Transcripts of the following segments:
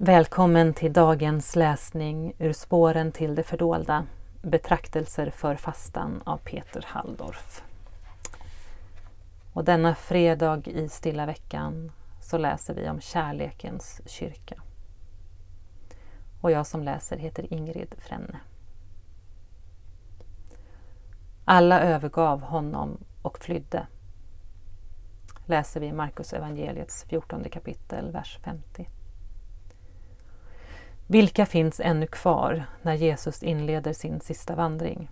Välkommen till dagens läsning ur Spåren till det fördolda Betraktelser för fastan av Peter Halldorf. Och denna fredag i stilla veckan så läser vi om kärlekens kyrka. Och jag som läser heter Ingrid Frenne. Alla övergav honom och flydde. Läser vi i Markus evangeliets 14 kapitel, vers 50. Vilka finns ännu kvar när Jesus inleder sin sista vandring?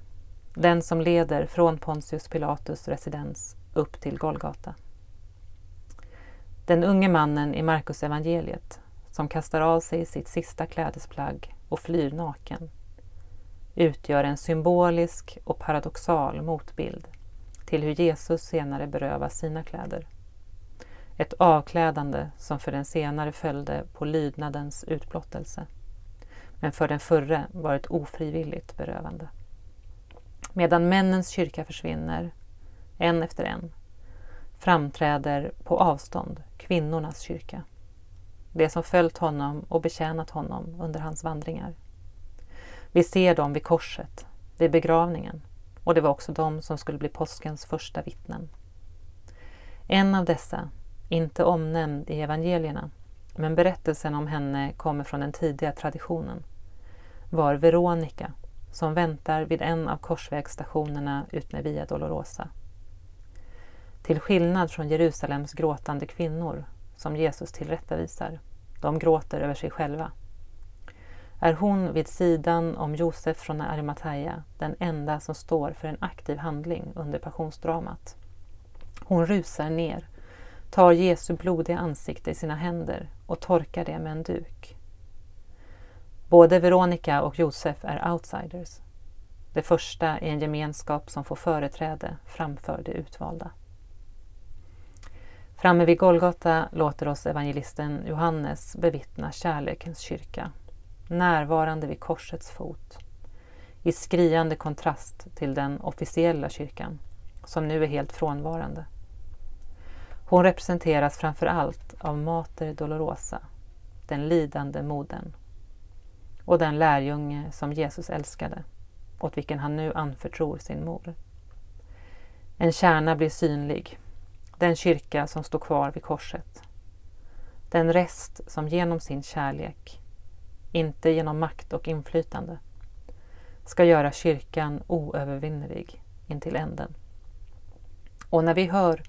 Den som leder från Pontius Pilatus residens upp till Golgata. Den unge mannen i Markus evangeliet som kastar av sig sitt sista klädesplagg och flyr naken utgör en symbolisk och paradoxal motbild till hur Jesus senare berövas sina kläder. Ett avklädande som för den senare följde på lydnadens utblottelse men för den förre var ett ofrivilligt berövande. Medan männens kyrka försvinner, en efter en, framträder på avstånd kvinnornas kyrka. Det som följt honom och betjänat honom under hans vandringar. Vi ser dem vid korset, vid begravningen och det var också de som skulle bli påskens första vittnen. En av dessa, inte omnämnd i evangelierna, men berättelsen om henne kommer från den tidiga traditionen, var Veronica som väntar vid en av korsvägsstationerna utmed Via Dolorosa. Till skillnad från Jerusalems gråtande kvinnor som Jesus tillrättavisar, de gråter över sig själva, är hon vid sidan om Josef från Arimathea den enda som står för en aktiv handling under passionsdramat. Hon rusar ner tar Jesu blodiga ansikte i sina händer och torkar det med en duk. Både Veronica och Josef är outsiders. Det första är en gemenskap som får företräde framför det utvalda. Framme vid Golgata låter oss evangelisten Johannes bevittna kärlekens kyrka, närvarande vid korsets fot, i skriande kontrast till den officiella kyrkan, som nu är helt frånvarande. Hon representeras framför allt av Mater Dolorosa, den lidande modern, och den lärjunge som Jesus älskade, åt vilken han nu anförtror sin mor. En kärna blir synlig, den kyrka som står kvar vid korset. Den rest som genom sin kärlek, inte genom makt och inflytande, ska göra kyrkan oövervinnerlig intill änden. Och när vi hör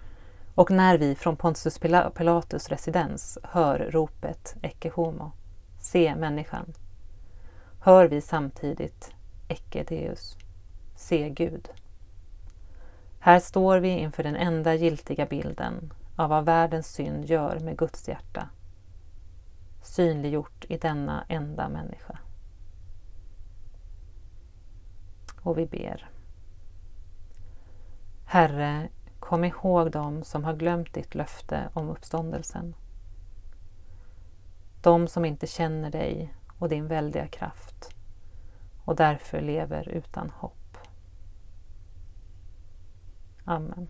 och när vi från Pontius Pilatus residens hör ropet Ecce homo, se människan, hör vi samtidigt Ecce Deus, se Gud. Här står vi inför den enda giltiga bilden av vad världens synd gör med Guds hjärta, synliggjort i denna enda människa. Och vi ber. Herre, Kom ihåg dem som har glömt ditt löfte om uppståndelsen. De som inte känner dig och din väldiga kraft och därför lever utan hopp. Amen.